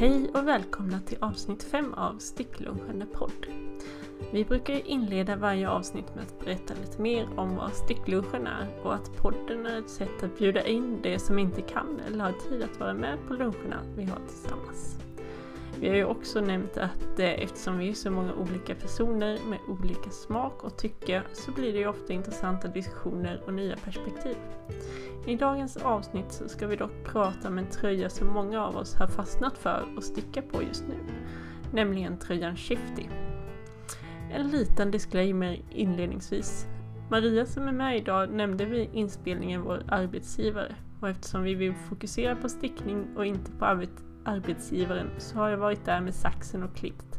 Hej och välkomna till avsnitt 5 av Sticklunchen podd. Vi brukar inleda varje avsnitt med att berätta lite mer om vad Sticklunchen är och att podden är ett sätt att bjuda in de som inte kan eller har tid att vara med på luncherna vi har tillsammans. Vi har ju också nämnt att eh, eftersom vi är så många olika personer med olika smak och tycke så blir det ju ofta intressanta diskussioner och nya perspektiv. I dagens avsnitt så ska vi dock prata om en tröja som många av oss har fastnat för och sticka på just nu, nämligen tröjan Shifty. En liten disclaimer inledningsvis. Maria som är med idag nämnde vid inspelningen vår arbetsgivare och eftersom vi vill fokusera på stickning och inte på arbetsgivaren så har jag varit där med saxen och klippt.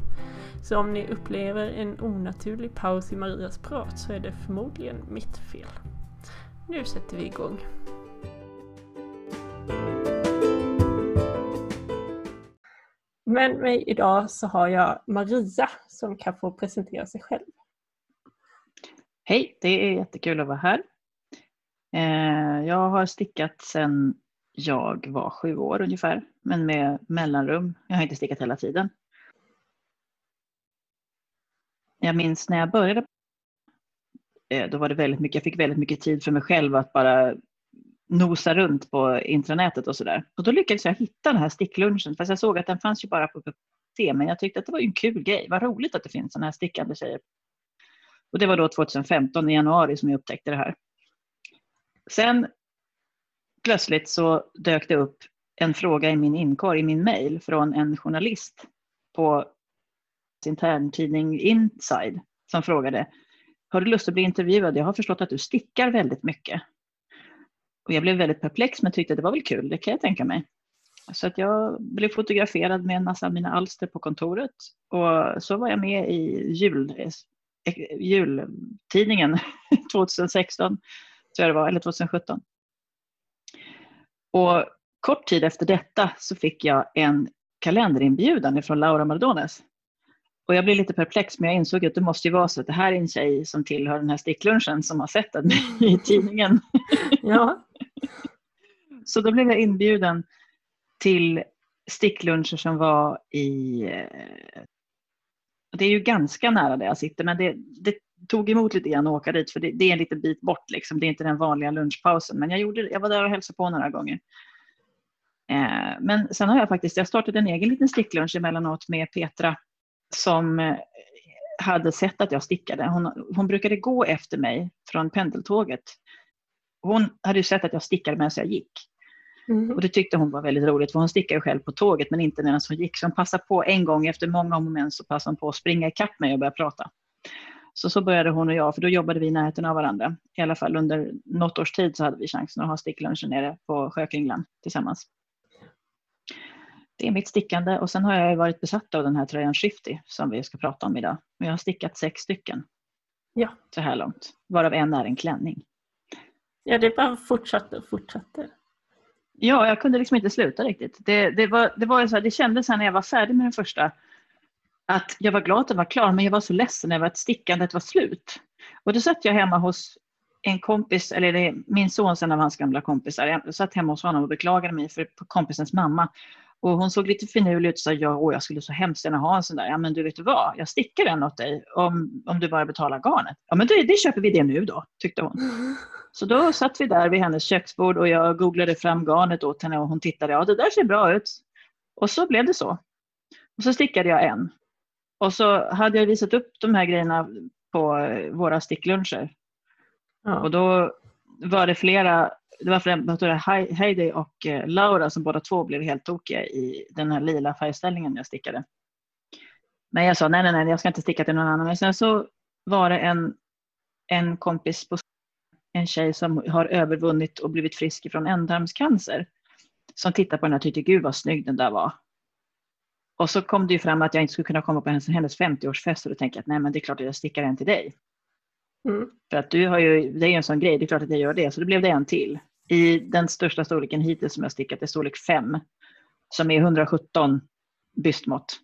Så om ni upplever en onaturlig paus i Marias prat så är det förmodligen mitt fel. Nu sätter vi igång. Med mig idag så har jag Maria som kan få presentera sig själv. Hej, det är jättekul att vara här. Eh, jag har stickat sedan jag var sju år ungefär, men med mellanrum. Jag har inte stickat hela tiden. Jag minns när jag började, eh, då var det väldigt mycket, jag fick väldigt mycket tid för mig själv att bara nosa runt på intranätet och sådär. Och då lyckades jag hitta den här sticklunchen, fast jag såg att den fanns ju bara på PPC, men jag tyckte att det var en kul grej. Vad roligt att det finns sådana här stickande tjejer. Och det var då 2015 i januari som jag upptäckte det här. Sen plötsligt så dök det upp en fråga i min inkorg, i min mail, från en journalist på interntidning Inside som frågade Har du lust att bli intervjuad? Jag har förstått att du stickar väldigt mycket. Och jag blev väldigt perplex men tyckte att det var väl kul, det kan jag tänka mig. Så att jag blev fotograferad med en massa av mina alster på kontoret och så var jag med i jul, eh, jultidningen 2016, tror jag det var, eller 2017. Och kort tid efter detta så fick jag en kalenderinbjudan från Laura Mardones. Och jag blev lite perplex men jag insåg att det måste ju vara så att det här är en tjej som tillhör den här sticklunchen som har sett den i tidningen. Ja. Så då blev jag inbjuden till stickluncher som var i... Eh, det är ju ganska nära där jag sitter men det, det tog emot lite grann att åka dit för det, det, är en liten bit bort. Liksom. Det är inte den vanliga lunchpausen. Men jag, gjorde, jag var där och hälsade på några gånger. Eh, men sen har jag faktiskt jag startat en egen liten sticklunch emellanåt med Petra som eh, hade sett att jag stickade. Hon, hon brukade gå efter mig från pendeltåget. Hon hade ju sett att jag stickade medan jag gick. Mm. Och det tyckte hon var väldigt roligt för hon stickade själv på tåget men inte medan hon gick. Så hon passade på en gång efter många moment så passade hon på att springa ikapp mig och börja prata. Så så började hon och jag, för då jobbade vi i närheten av varandra. I alla fall under något års tid så hade vi chansen att ha sticklunchen nere på Sjökringlan tillsammans. Det är mitt stickande och sen har jag varit besatt av den här tröjan Shifty som vi ska prata om idag. Jag har stickat sex stycken ja. så här långt, varav en är en klänning. Ja, det bara fortsatte och fortsatte. Ja, jag kunde liksom inte sluta riktigt. Det, det, var, det, var så här, det kändes när jag var färdig med den första att jag var glad att den var klar men jag var så ledsen över att stickandet var slut. Och då satt jag hemma hos en kompis, eller det är min son, en av hans gamla kompisar. Jag satt hemma hos honom och beklagade mig för kompisens mamma. Och hon såg lite finurlig ut och sa, ja, åh, jag skulle så hemskt gärna ha en sån där. Ja, men du vet vad, jag stickar en åt dig om, om du bara betalar garnet. Ja, men det, det köper vi det nu då, tyckte hon. Så då satt vi där vid hennes köksbord och jag googlade fram garnet åt henne och hon tittade, ja det där ser bra ut. Och så blev det så. Och så stickade jag en. Och så hade jag visat upp de här grejerna på våra stickluncher. Ja. Och då var det flera, det var flera, Heidi och eh, Laura som båda två blev helt tokiga i den här lila färgställningen jag stickade. Men jag sa nej, nej, nej, jag ska inte sticka till någon annan. Men sen så var det en, en kompis, på, en tjej som har övervunnit och blivit frisk från ändtarmscancer. Som tittade på den och tyckte, gud vad snygg den där var. Och så kom det ju fram att jag inte skulle kunna komma på hennes, hennes 50-årsfest och då tänkte jag att nej men det är klart att jag stickar en till dig. Mm. För att du har ju, det är ju en sån grej, det är klart att jag gör det. Så då blev det en till. I den största storleken hittills som jag stickat är storlek 5. Som är 117 bystmått.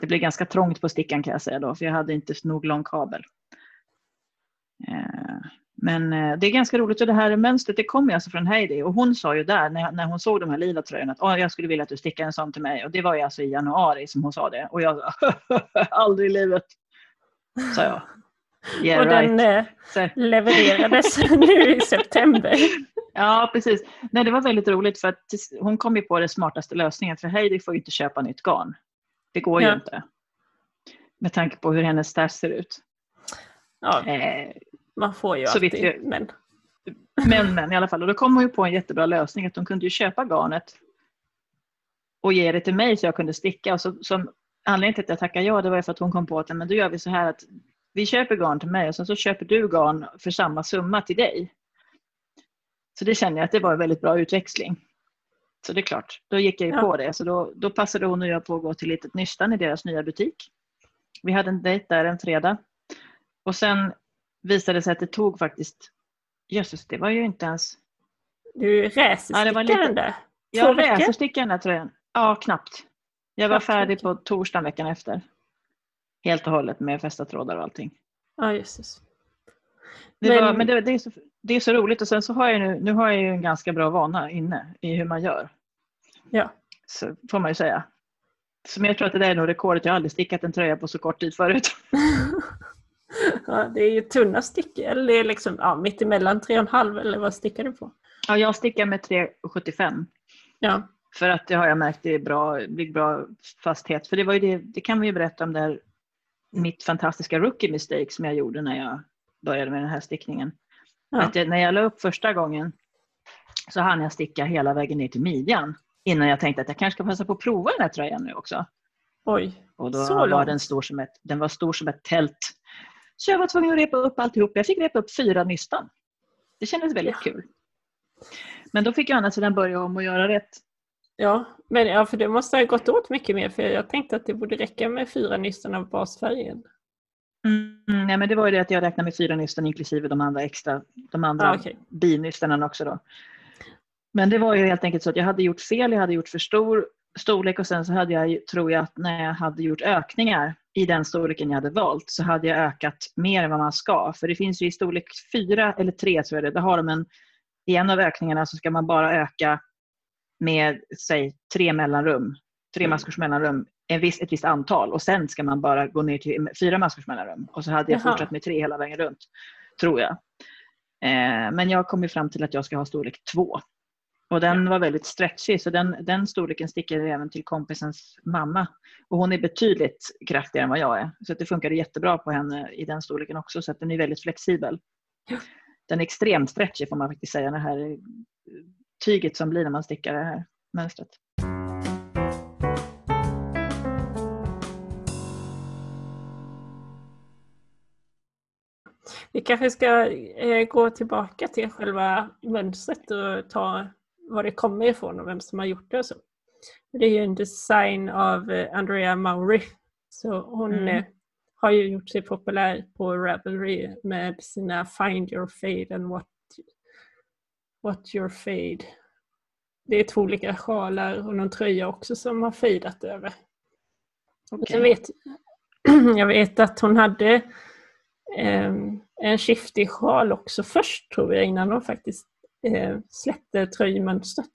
Det blev ganska trångt på stickan kan jag säga då, för jag hade inte nog lång kabel. Men eh, det är ganska roligt och det här mönstret det kommer alltså från Heidi och hon sa ju där när, när hon såg de här lila tröjorna att oh, jag skulle vilja att du stickar en sån till mig och det var ju alltså i januari som hon sa det och jag sa aldrig i livet, sa jag. Yeah, och right. den eh, levererades nu i september. Ja, precis. Nej, det var väldigt roligt för att hon kom ju på den smartaste lösningen för Heidi får ju inte köpa nytt garn. Det går ja. ju inte. Med tanke på hur hennes stash ser ut. Ja, eh, man får ju alltid jag, men. Men, men i alla fall. Och då kom hon ju på en jättebra lösning att hon kunde ju köpa garnet och ge det till mig så jag kunde sticka. Och så, som, anledningen till att jag tackade ja det var för att hon kom på att men då gör vi så här att vi köper garn till mig och sen så köper du garn för samma summa till dig. Så det känner jag att det var en väldigt bra utväxling. Så det är klart, då gick jag ju ja. på det. Så då, då passade hon och jag på att gå till Litet Nystan i deras nya butik. Vi hade en dejt där en fredag. Och sen visade sig att det tog faktiskt, jösses det var ju inte ens... Du räserstickade ja, lite... den där? Jag räserstickade den där tröjan. Ja, knappt. Jag var färdig på torsdagen veckan efter. Helt och hållet med fästa trådar och allting. Ja, jösses. Det, men, var, men det, det, är så, det är så roligt och sen så har jag nu, nu har jag ju en ganska bra vana inne i hur man gör. Ja. Så får man ju säga. Så jag tror att det där är nog rekordet. Jag har aldrig stickat en tröja på så kort tid förut. ja, det är ju tunna stickor, eller det är liksom ja, mittemellan 3,5 eller vad stickar du på? Ja, jag stickar med 3,75. Ja. För att det har jag märkt det är bra, blir bra fasthet. För det var ju det, det kan vi ju berätta om där mitt fantastiska rookie mistake som jag gjorde när jag började med den här stickningen. Ja. Att jag, när jag la upp första gången så hann jag sticka hela vägen ner till midjan innan jag tänkte att jag kanske ska passa på att prova den här tröjan nu också. Oj, och då så var den stor som ett, den var stor som ett tält. Så jag var tvungen att repa upp alltihop. Jag fick repa upp fyra nystan. Det kändes väldigt ja. kul. Men då fick jag andra sidan börja om och göra rätt. Ja, men ja, för det måste ha gått åt mycket mer för jag tänkte att det borde räcka med fyra nystan av basfärgen. Mm, nej, men det var ju det att jag räknade med fyra nystan inklusive de andra extra, de andra ah, okay. binystarna också då. Men det var ju helt enkelt så att jag hade gjort fel, jag hade gjort för stor storlek och sen så hade jag, tror jag, att när jag hade gjort ökningar i den storleken jag hade valt så hade jag ökat mer än vad man ska. För det finns ju i storlek fyra eller tre tror jag det, där har de en, i en av ökningarna så ska man bara öka med, säg tre mellanrum, tre mm. maskors mellanrum en viss, ett visst antal och sen ska man bara gå ner till fyra maskors mellanrum. Och så hade jag Jaha. fortsatt med tre hela vägen runt, tror jag. Eh, men jag kom fram till att jag ska ha storlek två. Och den var väldigt stretchig så den, den storleken sticker även till kompisens mamma. Och hon är betydligt kraftigare än vad jag är. Så det funkade jättebra på henne i den storleken också så att den är väldigt flexibel. Den är extremt stretchig får man faktiskt säga, det här tyget som blir när man stickar det här mönstret. Vi kanske ska eh, gå tillbaka till själva mönstret och ta var det kommer ifrån och vem som har gjort det och så. Det är ju en design av eh, Andrea Maury. Så hon mm. Eh, har ju gjort sig populär på Ravelry med sina Find your fade and what, what your fade. Det är två olika sjalar och någon tröja också som har fejdat över. Okay. Jag, vet, jag vet att hon hade um, en skiftig sjal också först tror jag innan hon faktiskt eh, släppte tröjmönstret.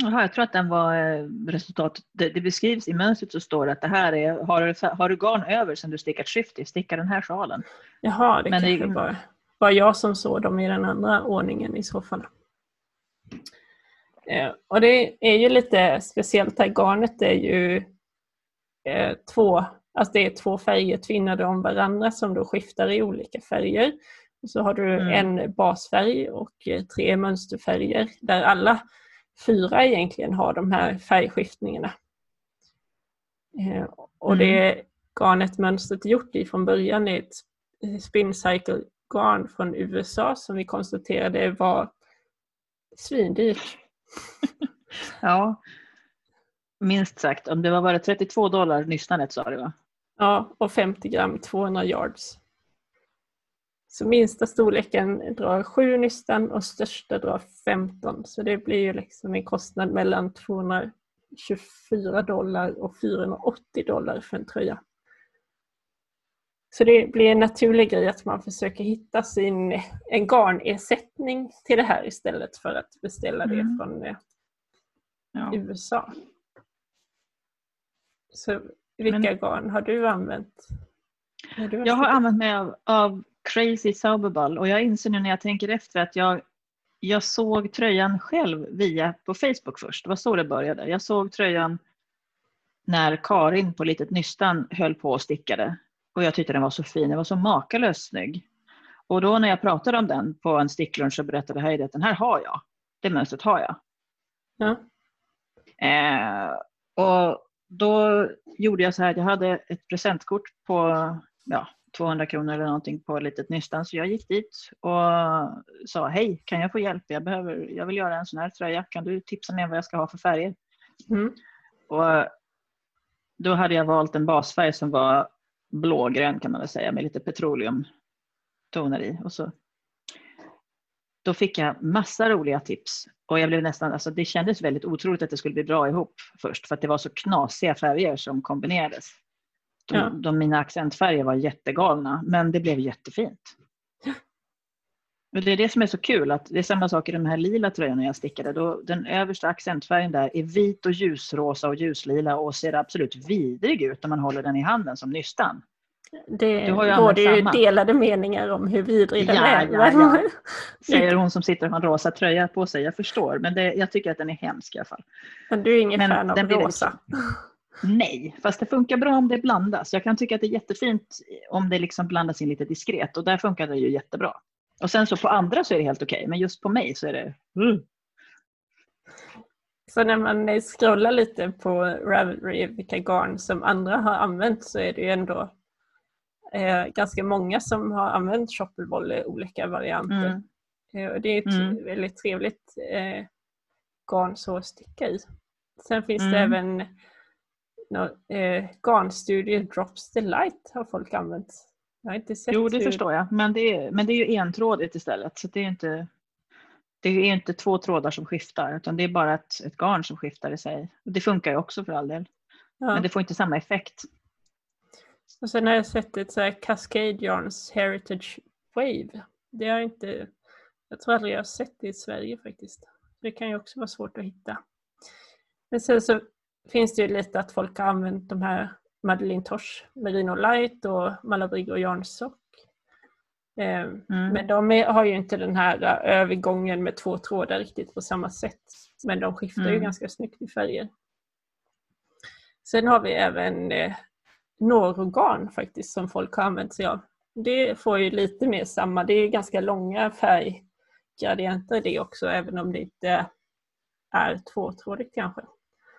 Jaha, jag tror att den var eh, resultatet. Det, det, beskrivs i mönstret så står det att det här är, har du, har du garn över som du stickat skift i, sticka den här sjalen. Jaha, det Men kanske det, var, var jag som såg dem i den andra ordningen i så fall. Eh, och det är ju lite speciellt här garnet är ju eh, två, alltså det är två färger tvinnade om varandra som då skiftar i olika färger. Så har du mm. en basfärg och eh, tre mönsterfärger där alla fyra egentligen har de här färgskiftningarna. Eh, och mm. det garnet mönstret är gjort i från början är ett eh, spin cycle garn från USA som vi konstaterade var svindyrt. ja, minst sagt. Om det var bara 32 dollar nyssnanet sa du va? Ja, och 50 gram 200 yards. Så minsta storleken drar 7 nystan och största drar 15. Så det blir ju liksom en kostnad mellan 224 dollar och 480 dollar för en tröja. Så det blir en naturlig grej att man försöker hitta sin, en garnersättning till det här istället för att beställa det Mm. från eh, Ja. USA. Så vilka Men- garn har du använt? när du Jag har använt mig av, av Crazy Sauberball och jag inser nu när jag tänker efter att jag, jag såg tröjan själv via på Facebook först. Det var så det började. Jag såg tröjan när Karin på Litet Nystan höll på och stickade. Och jag tyckte den var så fin, den var så makalöst snygg. Och då när jag pratade om den på en sticklunch så berättade Heidi att den här har jag. Det mönstret har jag. Ja. Eh, och då gjorde jag så här, jag hade ett presentkort på ja, 200 kronor eller någonting på ett litet nystan. Så jag gick dit och sa hej, kan jag få hjälp? Jag, behöver, jag vill göra en sån här tröja. Kan du tipsa mig om vad jag ska ha för färger? Mm. Och då hade jag valt en basfärg som var blågrön kan man väl säga med lite petroleumtoner i. Och så, då fick jag massa roliga tips och jag blev nästan, alltså det kändes väldigt otroligt att det skulle bli bra ihop först för att det var så knasiga färger som kombinerades. Ja. de, mina accentfärger var jättegalna men det blev jättefint. Och det är det som är så kul, att det är samma sak i de här lila tröjorna jag stickade. Då, den översta accentfärgen där är vit och ljusrosa och ljuslila och ser absolut vidrig ut när man håller den i handen som nystan. Det Du har ju råder ju samma. delade meningar om hur vidrig den Ja, är. ja, ja. Säger hon som sitter och har en rosa tröja på sig. Jag förstår, men det, jag tycker att den är hemsk i alla fall. Men du är ingen Men fan av rosa. Nej, fast det funkar bra om det blandas. Jag kan tycka att det är jättefint om det liksom blandas in lite diskret och där funkar det ju jättebra. Och sen så på andra så är det helt okej, men just på mig så är det... Mm. Så när man scrollar lite på Ravelry, vilka garn som andra har använt, så är det ju ändå eh, ganska många som har använt shoppelboll i olika varianter. Mm. Eh, och det är ett Mm. väldigt trevligt eh, garn så att sticka i. Sen finns det Mm. även no, eh, garnstudio Drops Delight har folk använt. Jag har inte sett Jo, det hur... förstår jag. Men det, är, men det är ju entrådigt istället. Så det är inte, det är inte två trådar som skiftar, utan det är bara ett, ett garn som skiftar i sig. Det funkar ju också för all del. Ja. Men det får inte samma effekt. Och sen har jag sett ett så här Cascade Yarns Heritage Wave. Det har jag inte, jag tror aldrig jag har sett det i Sverige faktiskt. Det kan ju också vara svårt att hitta. Men sen så finns det ju lite att folk har använt de här Madeleine Tosh Merino Light och Malabrigo Yarnsock. Eh, Mm. Men de är, har ju inte den här eh, övergången med två trådar riktigt på samma sätt. Men de skiftar ju Mm. ganska snyggt i färger. Sen har vi även eh, Norogarn faktiskt som folk har använt sig av. Det får ju lite mer samma, det är ganska långa färggradienter det också även om det inte är tvåtrådigt kanske.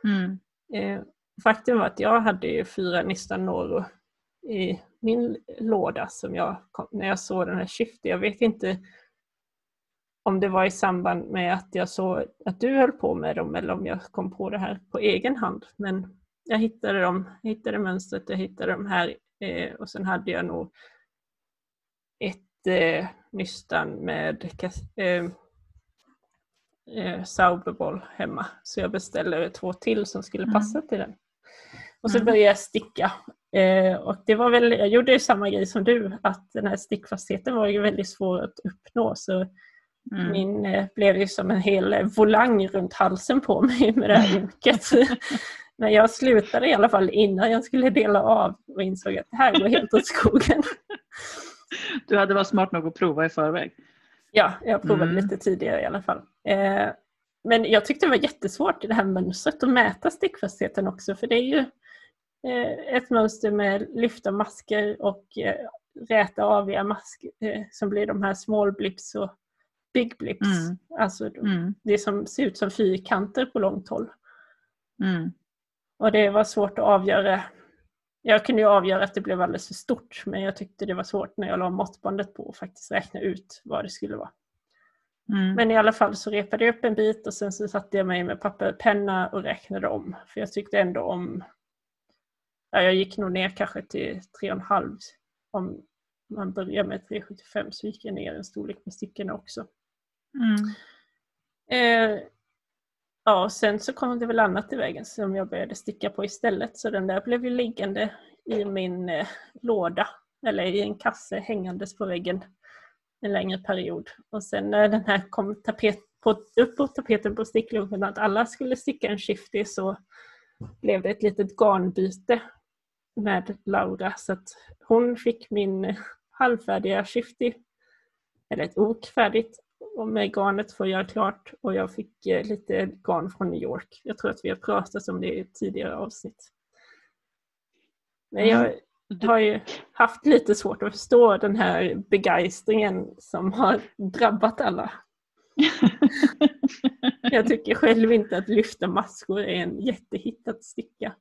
Mm. Eh, faktum var att jag hade ju fyra Nistan Noro i min låda som jag kom, när jag såg den här skiftet. Jag vet inte om det var i samband med att jag såg att du höll på med dem eller om jag kom på det här på egen hand. Men jag hittade dem, jag hittade mönstret, jag hittade dem här eh, och sen hade jag nog ett eh, nystan med eh, eh, Sauberboll hemma. Så jag beställde två till som skulle Mm. passa till den. Och så Mm. började jag sticka. Eh, och det var väl, jag gjorde ju samma grej som du, att den här stickfastheten var ju väldigt svår att uppnå. Så Mm. min eh, blev ju som en hel volang runt halsen på mig med det här oket. Men jag slutade i alla fall innan jag skulle dela av och insåg att det här går helt åt skogen. Du hade varit smart nog att prova i förväg. Ja, jag provade Mm. lite tidigare i alla fall. Eh, men jag tyckte det var jättesvårt i det här mönstret att mäta stickfastheten också för det är ju eh, ett mönster med lyfta masker och eh, räta aviga masker eh, som blir de här small blips och big blips. Mm. Alltså Mm. det som ser ut som fyrkanter på långt håll. Mm. Och det var svårt att avgöra. Jag kunde ju avgöra att det blev alldeles för stort men jag tyckte det var svårt när jag la måttbandet på att faktiskt räkna ut vad det skulle vara. Mm. Men i alla fall så repade jag upp en bit och sen så satte jag mig med papper och penna och räknade om. För jag tyckte ändå om... Ja, jag gick nog ner kanske till 3,5. Om man börjar med 3,75 så gick jag ner en storlek med stickorna också. Mm. Eh, ja, och sen så kom det väl annat i vägen som jag började sticka på istället. Så den där blev ju liggande i min eh, låda eller i en kasse hängandes på väggen en längre period. Och sen när den här kom tapet på, upp på tapeten på sticklunchen att alla skulle sticka en shifty så blev det ett litet garnbyte med Laura så att hon fick min halvfärdiga shifty, eller ett ok färdigt och med garnet att göra klart och jag fick eh, lite garn från New York. Jag tror att vi har pratat om det i tidigare avsnitt. Men jag mm. har ju haft lite svårt att förstå den här begeistringen som har drabbat alla. jag tycker själv inte att lyfta maskor är en jättehit att sticka.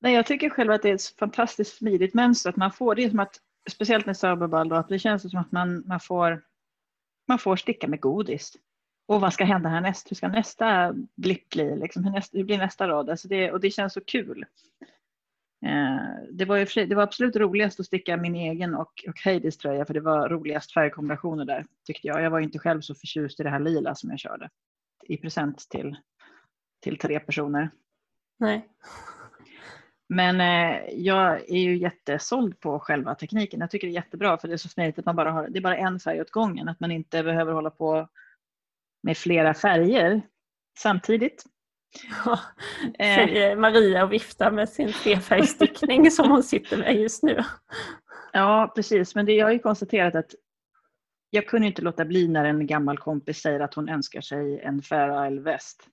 Nej, jag tycker själv att det är ett fantastiskt smidigt mönster. Att man får, det är som att, speciellt med Sörbaball, att det känns som att man, man, får, man får sticka med godis. Och vad ska hända härnäst? Hur ska nästa blipp bli? Liksom, hur, nästa, hur blir nästa rad? Alltså det, och det känns så kul. Eh, det, var ju, det var absolut roligast att sticka min egen och, och Heidis tröja för det var roligast färgkombinationer där tyckte jag. Jag var inte själv så förtjust i det här lila som jag körde i present till, till tre personer. Nej. Men eh, jag är ju jättesåld på själva tekniken. Jag tycker det är jättebra för det är så smidigt att man bara har, det är bara en färg åt gången. Att man inte behöver hålla på med flera färger samtidigt. Ja, säger Maria och viftar med sin trefärgstickning som hon sitter med just nu. Ja, precis. Men det, jag har ju konstaterat att jag kunde inte låta bli när en gammal kompis säger att hon önskar sig en Fair Isle väst.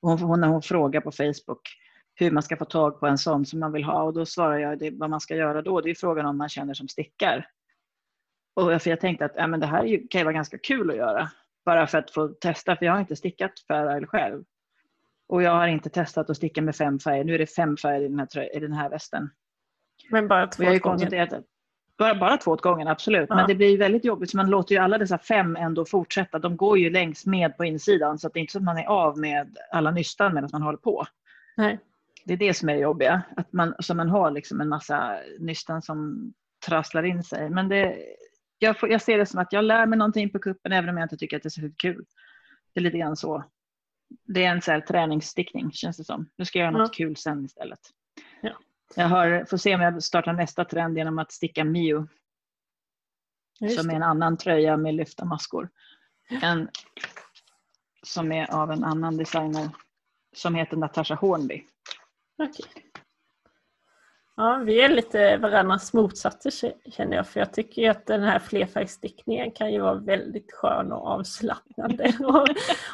Hon, hon, när hon frågar på Facebook hur man ska få tag på en sån som man vill ha och då svarar jag det, vad man ska göra då. Det är frågan om man känner som stickar. Och för jag tänkte att ja, men det här kan ju vara ganska kul att göra. Bara för att få testa, för jag har inte stickat Fair Isle själv. Och jag har inte testat att sticka med fem färger. Nu är det fem färger i den här, i den här västen. Men bara två åt gången? Bara, bara två åt gången, absolut. Ja. Men det blir väldigt jobbigt, så man låter ju alla dessa fem ändå fortsätta. De går ju längs med på insidan, så det är inte så att man är av med alla nystan medan man håller på. Nej. Det är det som är det jobbiga, att man, så man har liksom en massa nystan som trasslar in sig. Men det, jag, får, jag ser det som att jag lär mig någonting på kuppen även om jag inte tycker att det är så kul. Det är lite grann så det är en så här träningsstickning känns det som. Nu ska jag göra något ja. kul sen istället. Ja. Jag har, får se om jag startar nästa trend genom att sticka Mio. Just som är en annan tröja med lyfta maskor. En, som är av en annan designer som heter Natasha Hornby. Okay. Ja, vi är lite varandras motsatser känner jag, för jag tycker ju att den här flerfärgstickningen kan ju vara väldigt skön och avslappnande. och,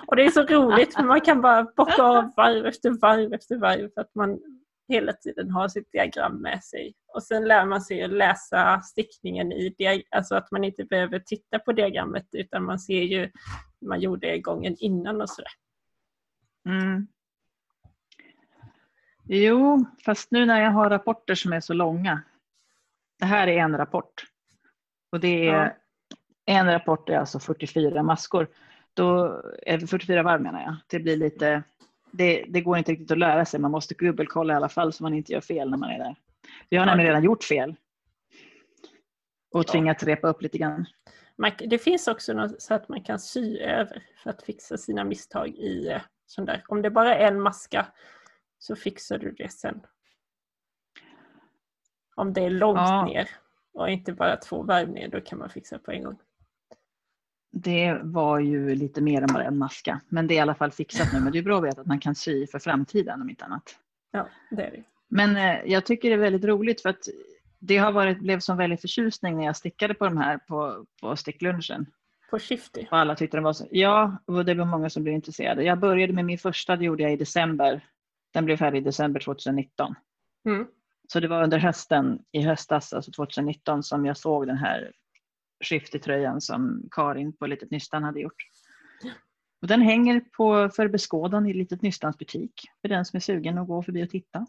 och det är så roligt för man kan bara bocka av varv efter varv efter varv för att man hela tiden har sitt diagram med sig. Och sen lär man sig att läsa stickningen i diagram, alltså att man inte behöver titta på diagrammet utan man ser ju hur man gjorde gången innan och sådär. Mm. Jo, fast nu när jag har rapporter som är så långa. Det här är en rapport. Och det är ja. en rapport är alltså 44 maskor. Då är det 44 varv menar jag. Det blir lite, det, det, går inte riktigt att lära sig. Man måste dubbelkolla i alla fall så man inte gör fel när man är där. Vi har ja. nämligen redan gjort fel. Och tvingats repa upp lite grann. Det finns också något så att man kan sy över för att fixa sina misstag i eh, sån där. Om det bara är en maska så fixar du det sen. Om det är långt ja. ner och inte bara två varv ner, då kan man fixa på en gång. Det var ju lite mer än bara en maska, men det är i alla fall fixat nu. Men det är bra att veta att man kan sy för framtiden om inte annat. Ja, det är det. Men eh, jag tycker det är väldigt roligt för att det har varit, blev som väldigt förtjusning när jag stickade på de här på, på sticklunchen. På Shifty? Och alla tyckte de var så, ja, och det var många som blev intresserade. Jag började med min första, det gjorde jag i december den blev färdig i december 2019. Mm. Så det var under hösten, i höstas, alltså 2019, som jag såg den här skiftetröjan som Karin på Litet Nystan hade gjort. Och den hänger på, för beskådan i Litet Nystans butik för den som är sugen att gå förbi och titta.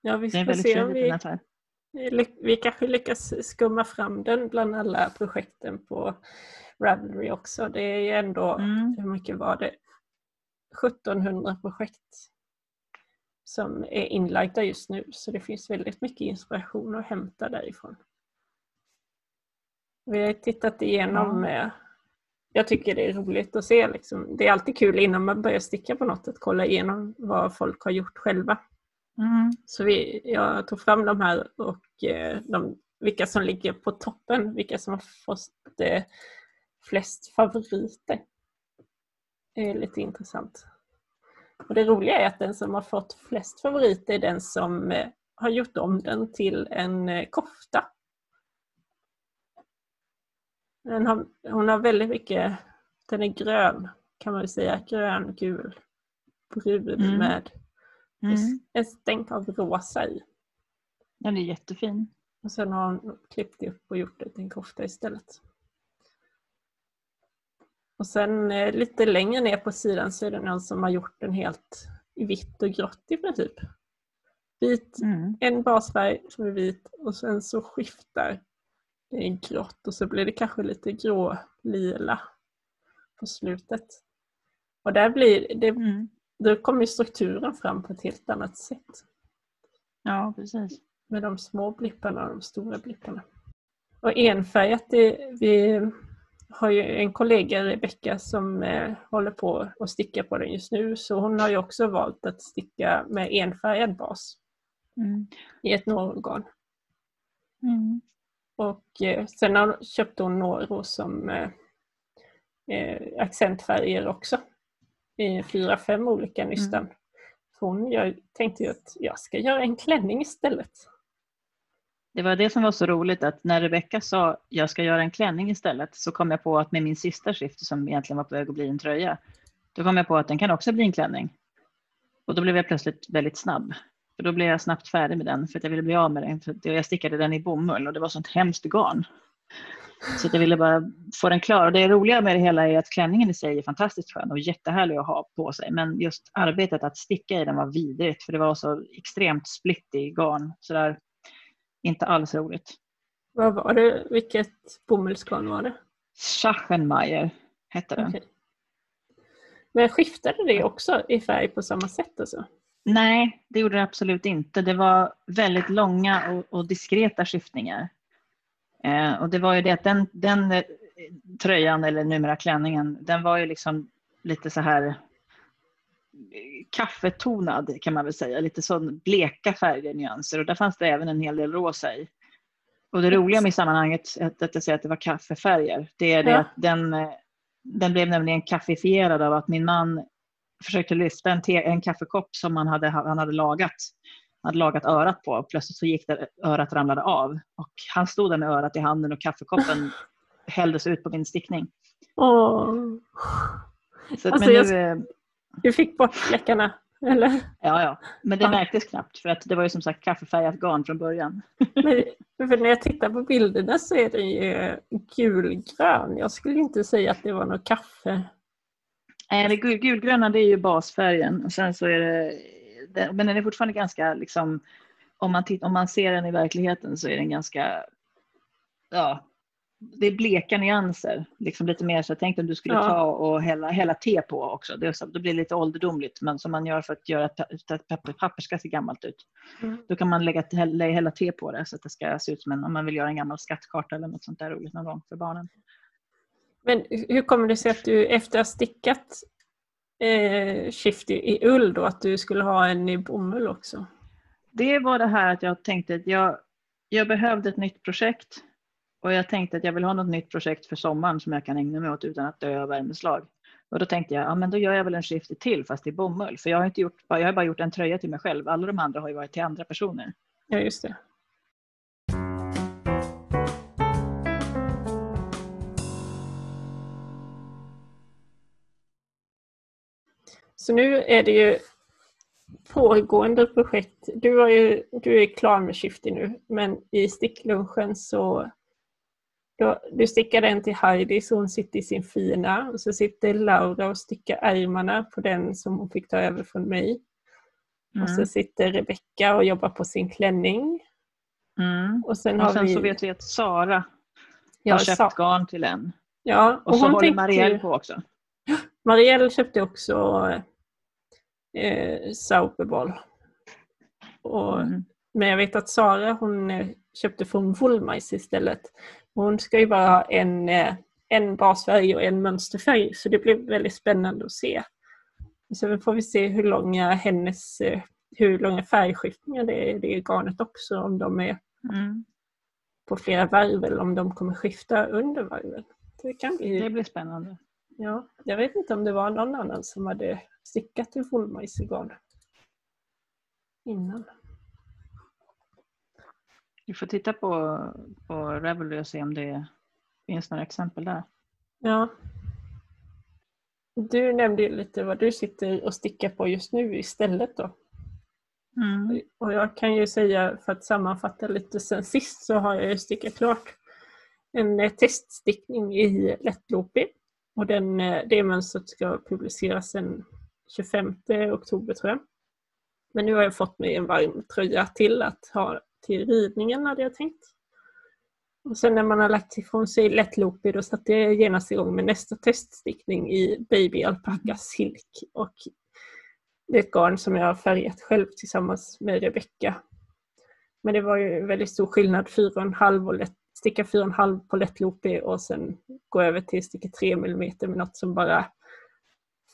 Ja, vi ska se om vi, vi kanske lyckas skumma fram den bland alla projekten på Ravelry också. Det är ju ändå, mm. hur mycket var det? 1700 projekt som är inlagda just nu så det finns väldigt mycket inspiration att hämta därifrån. Vi har tittat igenom, mm. jag tycker det är roligt att se, liksom, det är alltid kul innan man börjar sticka på något att kolla igenom vad folk har gjort själva. Mm. Så vi, jag tog fram de här och eh, de, vilka som ligger på toppen, vilka som har fått eh, flest favoriter. Det är lite intressant. Och det roliga är att den som har fått flest favoriter är den som eh, har gjort om den till en eh, kofta. Den har, hon har väldigt mycket, den är grön kan man säga, grön, gul, brun mm. med mm. en stänk av rosa i. Den är jättefin. Och sen har hon klippt upp och gjort det till en kofta istället. Och sen eh, lite längre ner på sidan så är det någon som har gjort den helt i vitt och grått i princip. Vit, mm. En basfärg som är vit och sen så skiftar det grått och så blir det kanske lite grå-lila på slutet. Och där blir det, mm. då kommer strukturen fram på ett helt annat sätt. Ja, precis. Med de små blipparna och de stora blipparna. Och enfärgat, det, vi har ju en kollega, Rebecka, som eh, håller på att sticka på den just nu. Så hon har ju också valt att sticka med enfärgad bas mm. i ett norrorgan. Mm. Och eh, sen har, köpte hon Noro som eh, eh, accentfärger också. I fyra, fem olika nystan. Mm. Hon, jag tänkte ju att jag ska göra en klänning istället. Det var det som var så roligt att när Rebecka sa jag ska göra en klänning istället så kom jag på att med min sista skift som egentligen var på väg att bli en tröja, då kom jag på att den kan också bli en klänning. Och då blev jag plötsligt väldigt snabb. För då blev jag snabbt färdig med den för att jag ville bli av med den. För jag stickade den i bomull och det var sånt hemskt garn. Så jag ville bara få den klar. Och det roliga med det hela är att klänningen i sig är fantastiskt skön och jättehärlig att ha på sig. Men just arbetet att sticka i den var vidrigt för det var så extremt splittig garn. Så där, inte alls roligt. Vad var det? Vilket bomullsgarn var det? Schachenmeier hette den. Okay. Men skiftade det också i färg på samma sätt? Alltså? Nej, det gjorde det absolut inte. Det var väldigt långa och, och diskreta skiftningar. Eh, och det var ju det att den, den eh, tröjan, eller numera klänningen, den var ju liksom lite så här kaffetonad kan man väl säga. Lite sån bleka färger, nyanser och där fanns det även en hel del rosa i. Och det roliga med sammanhanget, att, att jag säger att det var kaffefärger, det är det ja. att den, eh, den blev nämligen kaffifierad av att min man försökte lyfta en, te, en kaffekopp som han hade, han hade lagat. Han hade lagat örat på. Plötsligt så gick det, örat ramlade av. Och han stod där med örat i handen och kaffekoppen hälldes ut på min stickning. Åh. Så, alltså, men nu, jag, du fick bort fläckarna? Eller? Ja, ja, men det märktes knappt för att det var ju som sagt kaffefärgat garn från början. Men, för när jag tittar på bilderna så är den ju gulgrön. Jag skulle inte säga att det var något kaffe. Nej, det gul, gulgröna det är ju basfärgen och sen så är det, men den är fortfarande ganska liksom, om man, titt, om man ser den i verkligheten så är den ganska, ja, det är bleka nyanser. Liksom lite mer så tänk om du skulle ja. ta och hälla, hälla te på också. Det, så, det blir lite ålderdomligt men som man gör för att göra att papper, papper ska se gammalt ut. Mm. Då kan man lägga, hälla, hälla te på det så att det ska se ut som en, om man vill göra en gammal skattkarta eller något sånt där roligt någon gång för barnen. Men hur kommer det sig att du efter att ha stickat eh, Shifty i ull då, att du skulle ha en i bomull också? Det var det här att jag tänkte att jag, jag behövde ett nytt projekt och jag tänkte att jag vill ha något nytt projekt för sommaren som jag kan ägna mig åt utan att dö av värmeslag. Och då tänkte jag, ja men då gör jag väl en Shifty till fast i bomull. För jag har, inte gjort, jag har bara gjort en tröja till mig själv. Alla de andra har ju varit till andra personer. Ja, just det. Så nu är det ju pågående projekt. Du, har ju, du är klar med Shifty nu, men i sticklunchen så då, du stickar den till Heidi så hon sitter i sin fina och så sitter Laura och stickar ärmarna på den som hon fick ta över från mig. Mm. Och så mm. sitter Rebecka och jobbar på sin klänning. Mm. Och sen, och sen vi... så vet vi att Sara har köpt Sa... garn till en. Ja, och, och så håller Marielle på också. Marielle köpte också eh, Sauperball. Och, mm. Men jag vet att Sara hon eh, köpte från Wollmajs istället. Hon ska ju bara ha en, eh, en basfärg och en mönsterfärg så det blir väldigt spännande att se. Så får vi se hur långa hennes eh, hur långa färgskiftningar det är i det garnet också. Om de är Mm. på flera varv eller om de kommer skifta under varven. Det kan bli... Det blir spännande. Ja, jag vet inte om det var någon annan som hade stickat i fullmajsgarn innan. Vi får titta på, på Ravelry och se om det finns några exempel där. Ja. Du nämnde lite vad du sitter och stickar på just nu istället då. Mm. Och jag kan ju säga för att sammanfatta lite sen sist så har jag ju stickat klart en eh, teststickning i lättloopig. Och den, eh, det mönstret ska publiceras den 25 oktober tror jag. Men nu har jag fått mig en varm tröja till att ha till ridningen hade jag tänkt. Och sen när man har lagt ifrån sig lättloopig då satte jag genast igång med nästa teststickning i Baby Alpaca Silk. Och det är ett garn som jag har färgat själv tillsammans med Rebecka. Men det var ju väldigt stor skillnad, 4,5 och lätt, sticka 4,5 på lättloopig och sen gå över till sticka 3 mm med något som bara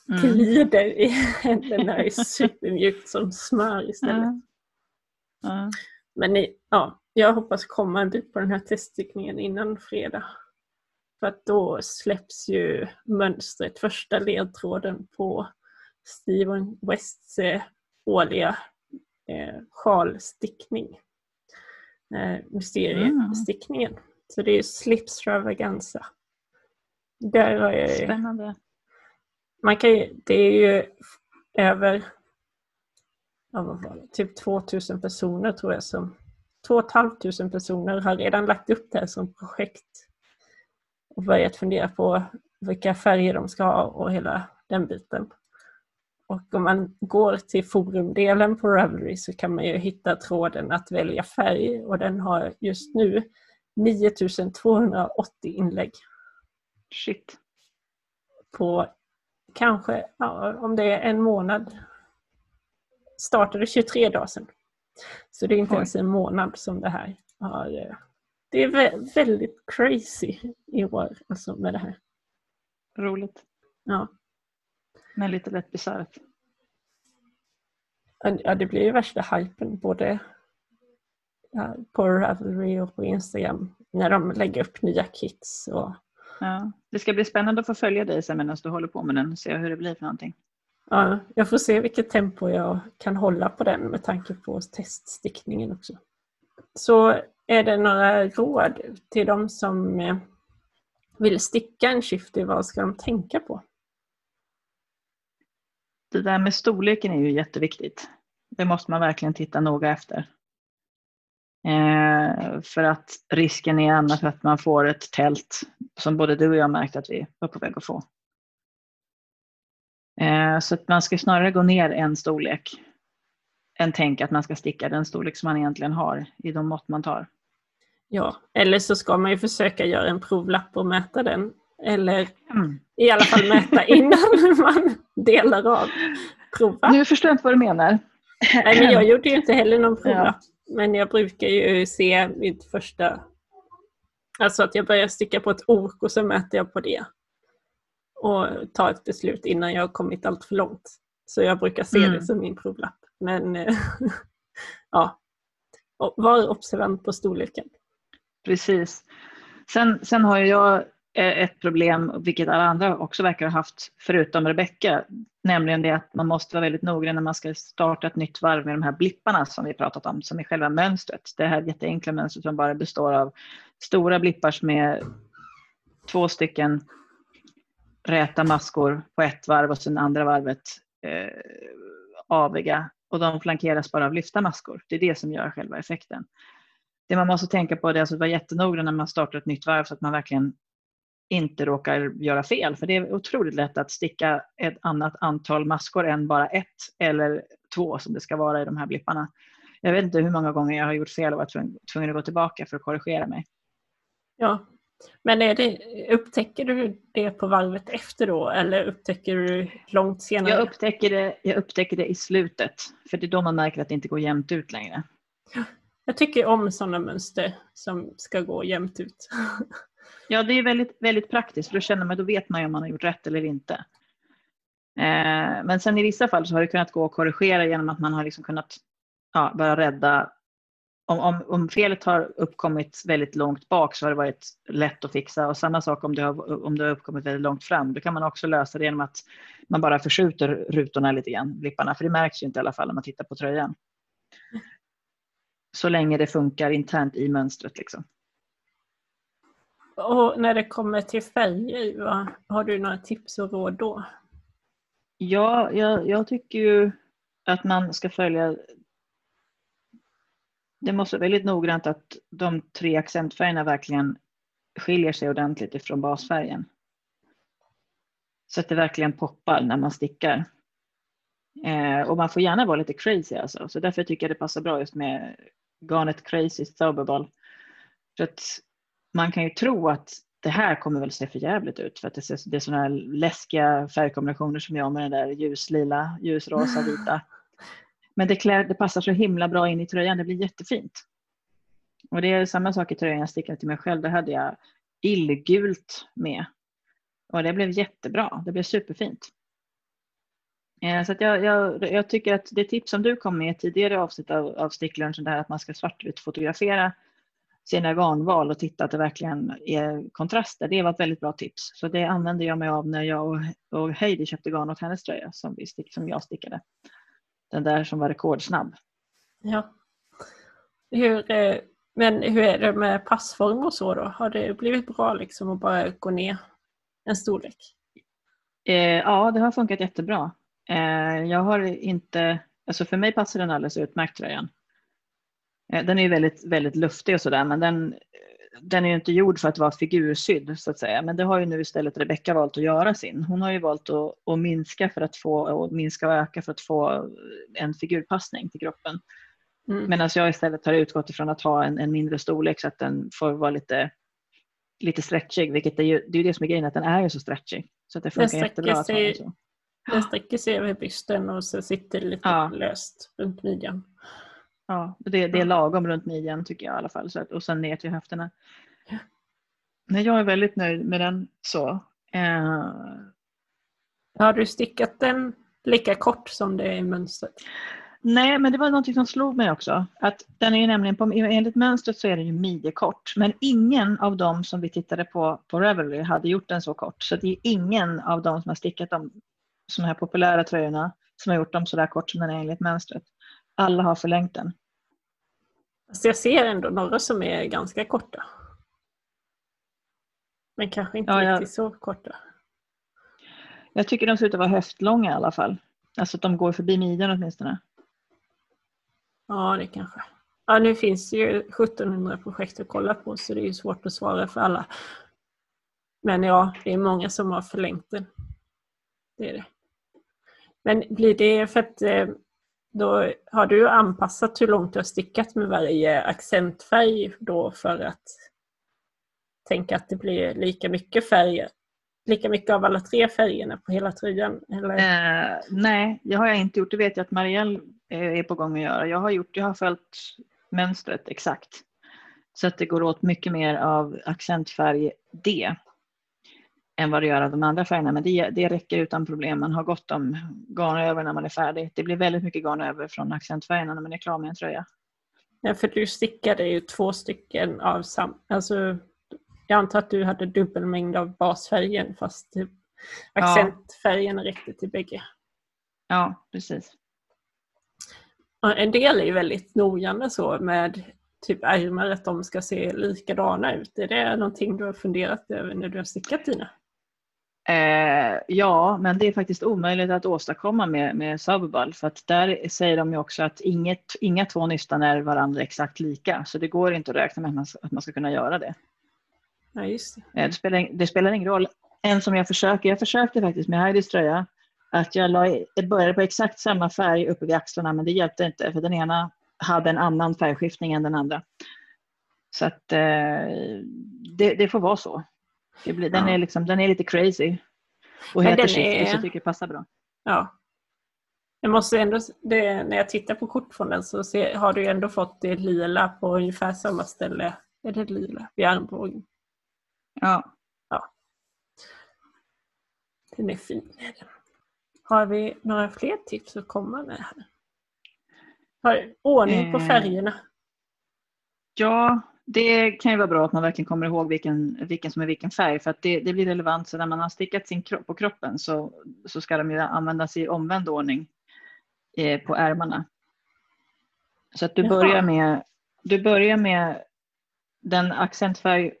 Mm. glider i händerna, är supermjukt som smör istället. Ja. Men ja, jag hoppas komma en bit på den här teststickningen innan fredag. För att då släpps ju mönstret, första ledtråden på Steven Wests eh, årliga eh, sjalstickning. Eh, mysteriestickningen. Så det är Slipstravaganza. Där har jag ju Spännande. man kan ju, det är ju över ja, vad var det, typ 2000 personer tror jag som 2 500 personer har redan lagt upp det här som projekt. Och börjat fundera på vilka färger de ska ha och hela den biten. Och om man går till forumdelen på Ravelry så kan man ju hitta tråden att välja färg. Och den har just nu 9280 inlägg. Shit. på kanske, ja, om det är en månad, startade 23 dagar sedan. Så det är inte Oj. ens en månad som det här har... eh, Det är vä- väldigt crazy i år alltså med det här. Roligt. Ja. Men lite lätt bisarrt. Ja, det blir ju värsta hypen både på Ravelry och på Instagram när de lägger upp nya kits. Och, Ja. Det ska bli spännande att få följa dig sen medan du håller på med den och se hur det blir för någonting ja, jag får se vilket tempo jag kan hålla på den med tanke på teststickningen också. Så är det några råd till de som eh, vill sticka en shifty, vad ska de tänka på? Det där med storleken är ju jätteviktigt. Det måste man verkligen titta noga efter. Eh, för att risken är annars att man får ett tält som både du och jag märkt att vi var på väg att få. Eh, så att man ska snarare gå ner en storlek än tänka att man ska sticka den storlek som man egentligen har i de mått man tar. Ja, eller så ska man ju försöka göra en provlapp och mäta den. Eller Mm. i alla fall mäta innan man delar av. Prova. Nu förstår jag inte vad du menar. Nej, men jag gjorde ju inte heller någon provlapp. Men jag brukar ju se mitt första... Alltså att jag börjar sticka på ett ok och så mäter jag på det. Och tar ett beslut innan jag har kommit allt för långt. Så jag brukar se Mm. det som min provlapp. Men eh, ja, Och var observant på storleken. Precis. Sen, sen har jag eh, ett problem, vilket alla andra också verkar ha haft, förutom Rebecka, nämligen det att man måste vara väldigt noggrann när man ska starta ett nytt varv med de här blipparna som vi pratat om, som är själva mönstret. Det här jätteenkla mönstret som bara består av stora blippar med två stycken räta maskor på ett varv och sen andra varvet eh, aviga och de flankeras bara av lyfta maskor. Det är det som gör själva effekten. Det man måste tänka på är alltså att vara jättenoggrann när man startar ett nytt varv så att man verkligen inte råkar göra fel. För det är otroligt lätt att sticka ett annat antal maskor än bara ett eller två som det ska vara i de här blipparna. Jag vet inte hur många gånger jag har gjort fel och varit tvungen, tvungen att gå tillbaka för att korrigera mig. Ja. Men är det, upptäcker du det på varvet efter då eller upptäcker du långt senare? Jag upptäcker, det, jag upptäcker det i slutet, för det är då man märker att det inte går jämnt ut längre. Jag tycker om sådana mönster som ska gå jämnt ut. Ja, det är väldigt, väldigt praktiskt, för då känner man, då vet man ju om man har gjort rätt eller inte. Eh, men sen i vissa fall så har det kunnat gå att korrigera genom att man har liksom kunnat ja, bara rädda om, om, om felet har uppkommit väldigt långt bak så har det varit lätt att fixa och samma sak om det har, om det har uppkommit väldigt långt fram. Då kan man också lösa det genom att man bara förskjuter rutorna lite grann, blipparna, för det märks ju inte i alla fall när man tittar på tröjan. Så länge det funkar internt i mönstret. Liksom. Och när det kommer till färger, va? har du några tips och råd då? Ja, jag, jag tycker ju att man ska följa det måste vara väldigt noggrant att de tre accentfärgerna verkligen skiljer sig ordentligt ifrån basfärgen. Så att det verkligen poppar när man stickar. Eh, och man får gärna vara lite crazy alltså. Så därför tycker jag det passar bra just med garnet crazy Soberball. För att man kan ju tro att det här kommer väl se för jävligt ut för att det, ser, det är sådana här läskiga färgkombinationer som jag med den där ljuslila, ljusrosa, vita. Men det, klär, det passar så himla bra in i tröjan, det blir jättefint. Och det är samma sak i tröjan jag stickade till mig själv, det hade jag illgult med. Och det blev jättebra, det blev superfint. Eh, så jag, jag, jag, tycker att det tips som du kom med i tidigare avsnitt av, av sticklunchen, där att man ska svartvitt fotografera sina garnval och titta att det verkligen är kontraster, det var ett väldigt bra tips. Så det använde jag mig av när jag och, och Heidi köpte garn åt hennes tröja som, vi stick, som jag stickade. Den där som var rekordsnabb. Ja. Hur, eh, men hur är det med passform och så då? Har det blivit bra liksom att bara gå ner en storlek? Eh, ja, det har funkat jättebra. Eh, jag har inte, alltså för mig passar den alldeles utmärkt tröjan. Eh, den är väldigt, väldigt luftig och sådär men den, den är ju inte gjord för att vara figursydd så att säga. Men det har ju nu istället Rebecka valt att göra sin. Hon har ju valt att, att minska för att få, och minska och öka för att få en figurpassning till kroppen. Mm. Medan jag istället har utgått ifrån att ha en, en, mindre storlek så att den får vara lite, lite stretchig. Vilket är ju, det är ju det som är grejen, att den är ju så stretchig. Så att det funkar jättebra att ha den så. Den sträcker sig över bysten och så sitter det lite ja. löst runt midjan. Ja, det, det är lagom runt midjan tycker jag i alla fall. Så att, och sen ner till höfterna. Ja. Nej, jag är väldigt nöjd med den så. Eh... Har du stickat den lika kort som det är i mönstret? Nej, men det var något som slog mig också. Att den är nämligen på, enligt mönstret så är den ju midjekort. Men ingen av dem som vi tittade på på Revelry hade gjort den så kort. Så det är ingen av dem som har stickat de sådana här populära tröjorna som har gjort dem så där kort som den är enligt mönstret. Alla har förlängt den. Alltså jag ser ändå några som är ganska korta. Men kanske inte ja, jag, riktigt så korta. Jag tycker de ser ut att vara höftlånga i alla fall. Alltså att de går förbi midjan åtminstone. Ja, det kanske. Ja, nu finns det ju 1700 projekt att kolla på så det är svårt att svara för alla. Men ja, det är många som har förlängt den. Det är det. Men blir det för att eh, då har du anpassat hur långt du har stickat med varje accentfärg då för att tänka att det blir lika mycket färger? Lika mycket av alla tre färgerna på hela tröjan? Eller? Eh, nej, det har jag inte gjort. Det vet jag att Marielle eh, är på gång att göra. Jag har, gjort, jag har följt mönstret exakt. Så att det går åt mycket mer av accentfärg D än vad det gör av de andra färgerna. Men det, det räcker utan problem. Man har gott om garn över när man är färdig. Det blir väldigt mycket garn över från accentfärgerna när man är klar med en tröja. Ja, för du stickade ju två stycken av samma... Alltså, jag antar att du hade dubbel mängd av basfärgen fast accentfärgen ja. räckte till bägge. Ja, precis. En del är ju väldigt nogande så med typ ärmar att de ska se likadana ut. Är det någonting du har funderat över när du har stickat dina? Eh, ja, men det är faktiskt omöjligt att åstadkomma med, med Subball för att där säger de ju också att inget, inga två nystan är varandra exakt lika så det går inte att räkna med att man, att man ska kunna göra det. Ja, just det. Eh, det, spelar, det spelar ingen roll. En som jag försöker, jag försökte faktiskt med Heidis tröja att jag, la, jag började på exakt samma färg uppe vid axlarna men det hjälpte inte för den ena hade en annan färgskiftning än den andra. Så att eh, det, det får vara så. Blir, den, ja. är liksom, den är lite crazy. Och heter Shifty så tycker jag passar bra. Ja. Jag måste ändå, det, när jag tittar på kort från den så ser, har du ändå fått det lila på ungefär samma ställe. Är det lila? Vid armbågen. Ja. ja. Den är fin. Har vi några fler tips att komma med här? Har ordning på eh. färgerna. Ja, det kan ju vara bra att man verkligen kommer ihåg vilken, vilken som är vilken färg för att det, det blir relevant. Så när man har stickat sin kropp på kroppen så, så ska de ju användas i omvänd ordning eh, på ärmarna. Så att du börjar, med, du börjar med den accentfärg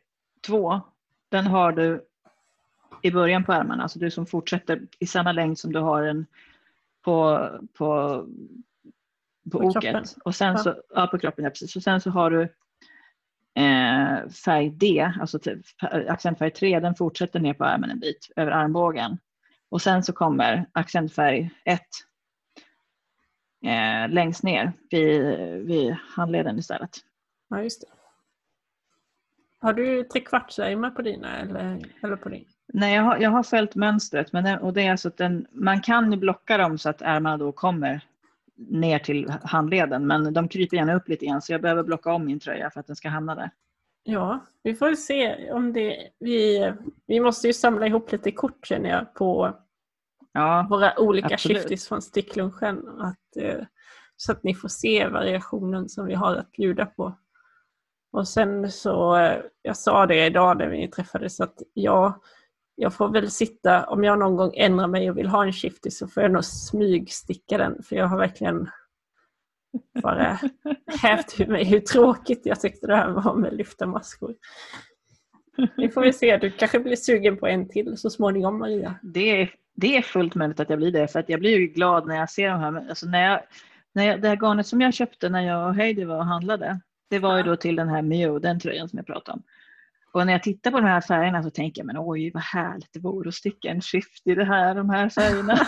2. Den har du i början på ärmarna, alltså du som fortsätter i samma längd som du har den på, på, på, på oket. Och sen så, ja. på kroppen, ja, precis. Och sen så har du eh, färg D, alltså typ, accentfärg 3, den fortsätter ner på armen en bit över armbågen. Och sen så kommer accentfärg 1 eh, längst ner vid, vid handleden istället. Ja, just det. Har du trekvartsärmar på dina eller, eller på din? Nej, jag har, jag har följt mönstret men det, och det är alltså att den, man kan ju blocka dem så att ärmarna då kommer ner till handleden men de kryper gärna upp lite grann så jag behöver blocka om min tröja för att den ska hamna där. Ja, vi får se om det... Vi, vi måste ju samla ihop lite kort känner jag på ja, våra olika shifties från sticklunchen. Att, eh, så att ni får se variationen som vi har att bjuda på. Och sen så, eh, jag sa det idag när vi träffades att jag, jag får väl sitta, om jag någon gång ändrar mig och vill ha en shifty så får jag nog smygsticka den för jag har verkligen bara hävt ur mig hur tråkigt jag tyckte det här var med lyfta maskor. Nu får vi se, du kanske blir sugen på en till så småningom Maria. Det är, det är fullt möjligt att jag blir det för att jag blir ju glad när jag ser de här. Alltså när jag, när jag, det här garnet som jag köpte när jag och Heidi var och handlade det var ju då till den här Mio, den tröjan som jag pratade om. Och när jag tittar på de här färgerna så tänker jag, men oj vad härligt det vore att sticka en skift i det här, de här färgerna.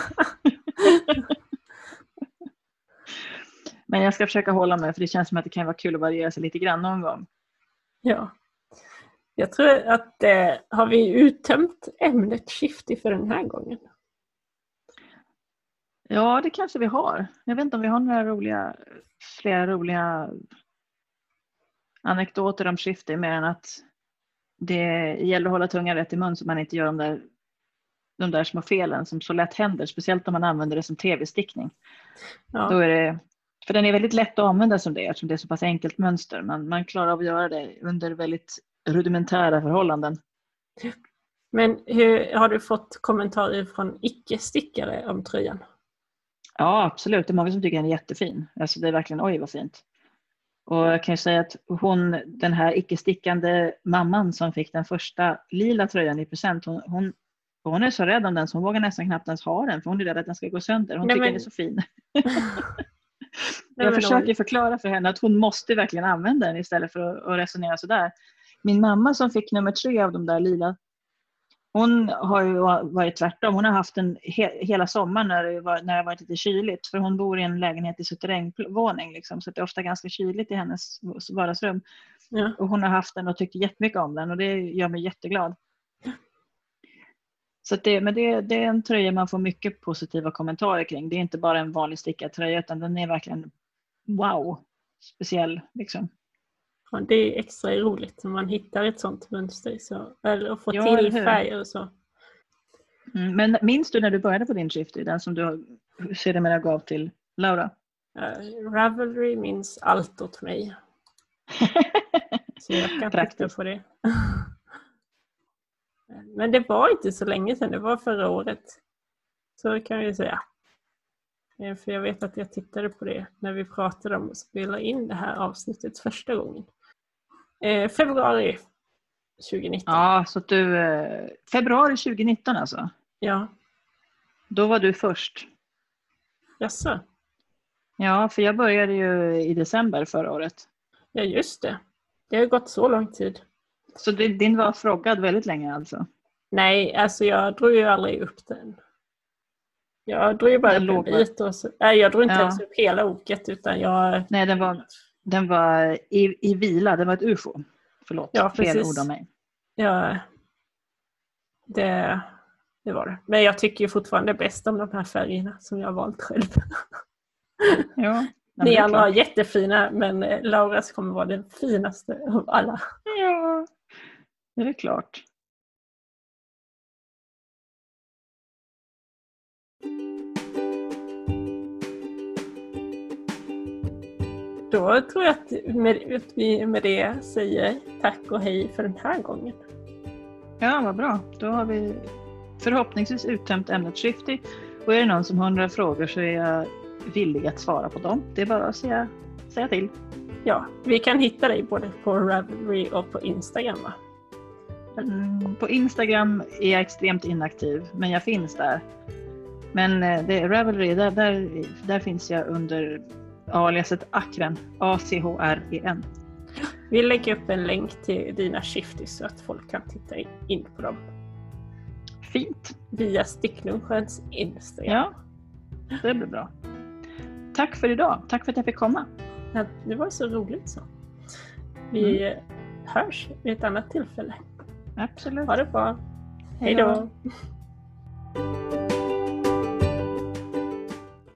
men jag ska försöka hålla mig för det känns som att det kan vara kul att variera sig lite grann någon gång. Ja. Jag tror att eh, har vi uttömt ämnet skifty för den här gången? Ja, det kanske vi har. Jag vet inte om vi har några roliga, flera roliga anekdoter om skifte mer än att det gäller att hålla tungan rätt i mun så man inte gör de där, de där små felen som så lätt händer, speciellt om man använder det som tv-stickning. Ja. Då är det, för den är väldigt lätt att använda som det eftersom det är så pass enkelt mönster. Man, man klarar av att göra det under väldigt rudimentära förhållanden. Men hur, har du fått kommentarer från icke-stickare om tröjan? Ja, absolut. Det är många som tycker den är jättefin. Alltså det är verkligen, oj vad fint. Och jag kan ju säga att hon, den här icke-stickande mamman som fick den första lila tröjan i present, hon, hon, hon är så rädd om den så hon vågar nästan knappt ens ha den för hon är rädd att den ska gå sönder. Hon Nej, tycker men... den är så fin. jag försöker förklara för henne att hon måste verkligen använda den istället för att, resonera sådär. Min mamma som fick nummer tre av de där lila hon har ju varit tvärtom. Hon har haft den he hela sommaren när det, var, när det varit lite kyligt. För hon bor i en lägenhet i suterrängvåning. Liksom, så det är ofta ganska kyligt i hennes vardagsrum. Ja. Och hon har haft den och tyckt jättemycket om den och det gör mig jätteglad. Så det, men det, det, är en tröja man får mycket positiva kommentarer kring. Det är inte bara en vanlig stickad tröja utan den är verkligen wow, speciell. Liksom. Ja, det är extra roligt när man hittar ett sånt mönster så, eller får ja, till färger och så. Mm, men minns du när du började på din Shifty, den som du sedermera gav till Laura? Uh, Ravelry minns allt åt mig. så jag kan titta på det. Men det var inte så länge sedan, det var förra året. Så kan jag säga. För jag vet att jag tittade på det när vi pratade om att spela in det här avsnittet första gången. Eh, februari 2019. Ja, så du... Eh, februari 2019 alltså? Ja. Då var du först? Jaså? Ja, för jag började ju i december förra året. Ja, just det. Det har gått så lång tid. Så din var frågad väldigt länge alltså? Nej, alltså jag drog ju aldrig upp den. Jag drog ju bara upp en bit. Och så, nej, jag drog inte ja. ens upp hela oket utan jag... Nej, den var, den var i, i vila, det var ett ufo. Förlåt, ja, fel ord av mig. Ja, det, det var det. Men jag tycker ju fortfarande bäst om de här färgerna som jag har valt själv. Ja, Ni andra har jättefina men Lauras kommer vara den finaste av alla. Ja, det är klart. Då tror jag att, med, att vi med det säger tack och hej för den här gången. Ja, vad bra. Då har vi förhoppningsvis uttömt ämnet Shifty. Och är det någon som har några frågor så är jag villig att svara på dem. Det är bara att säga, säga till. Ja, vi kan hitta dig både på Ravelry och på Instagram va? Mm, på Instagram är jag extremt inaktiv, men jag finns där. Men eh, det är Ravelry, där, där, där finns jag under aliaset Akren, A-C-H-R-E-N. Vi lägger upp en länk till dina shifties så att folk kan titta in på dem. Fint. Via Sticklunchens Instagram. Ja, det blir bra. Tack för idag. Tack för att jag fick komma. Ja, det var så roligt så. Vi mm. hörs vid ett annat tillfälle. Absolut. Ha det bra. Hej då.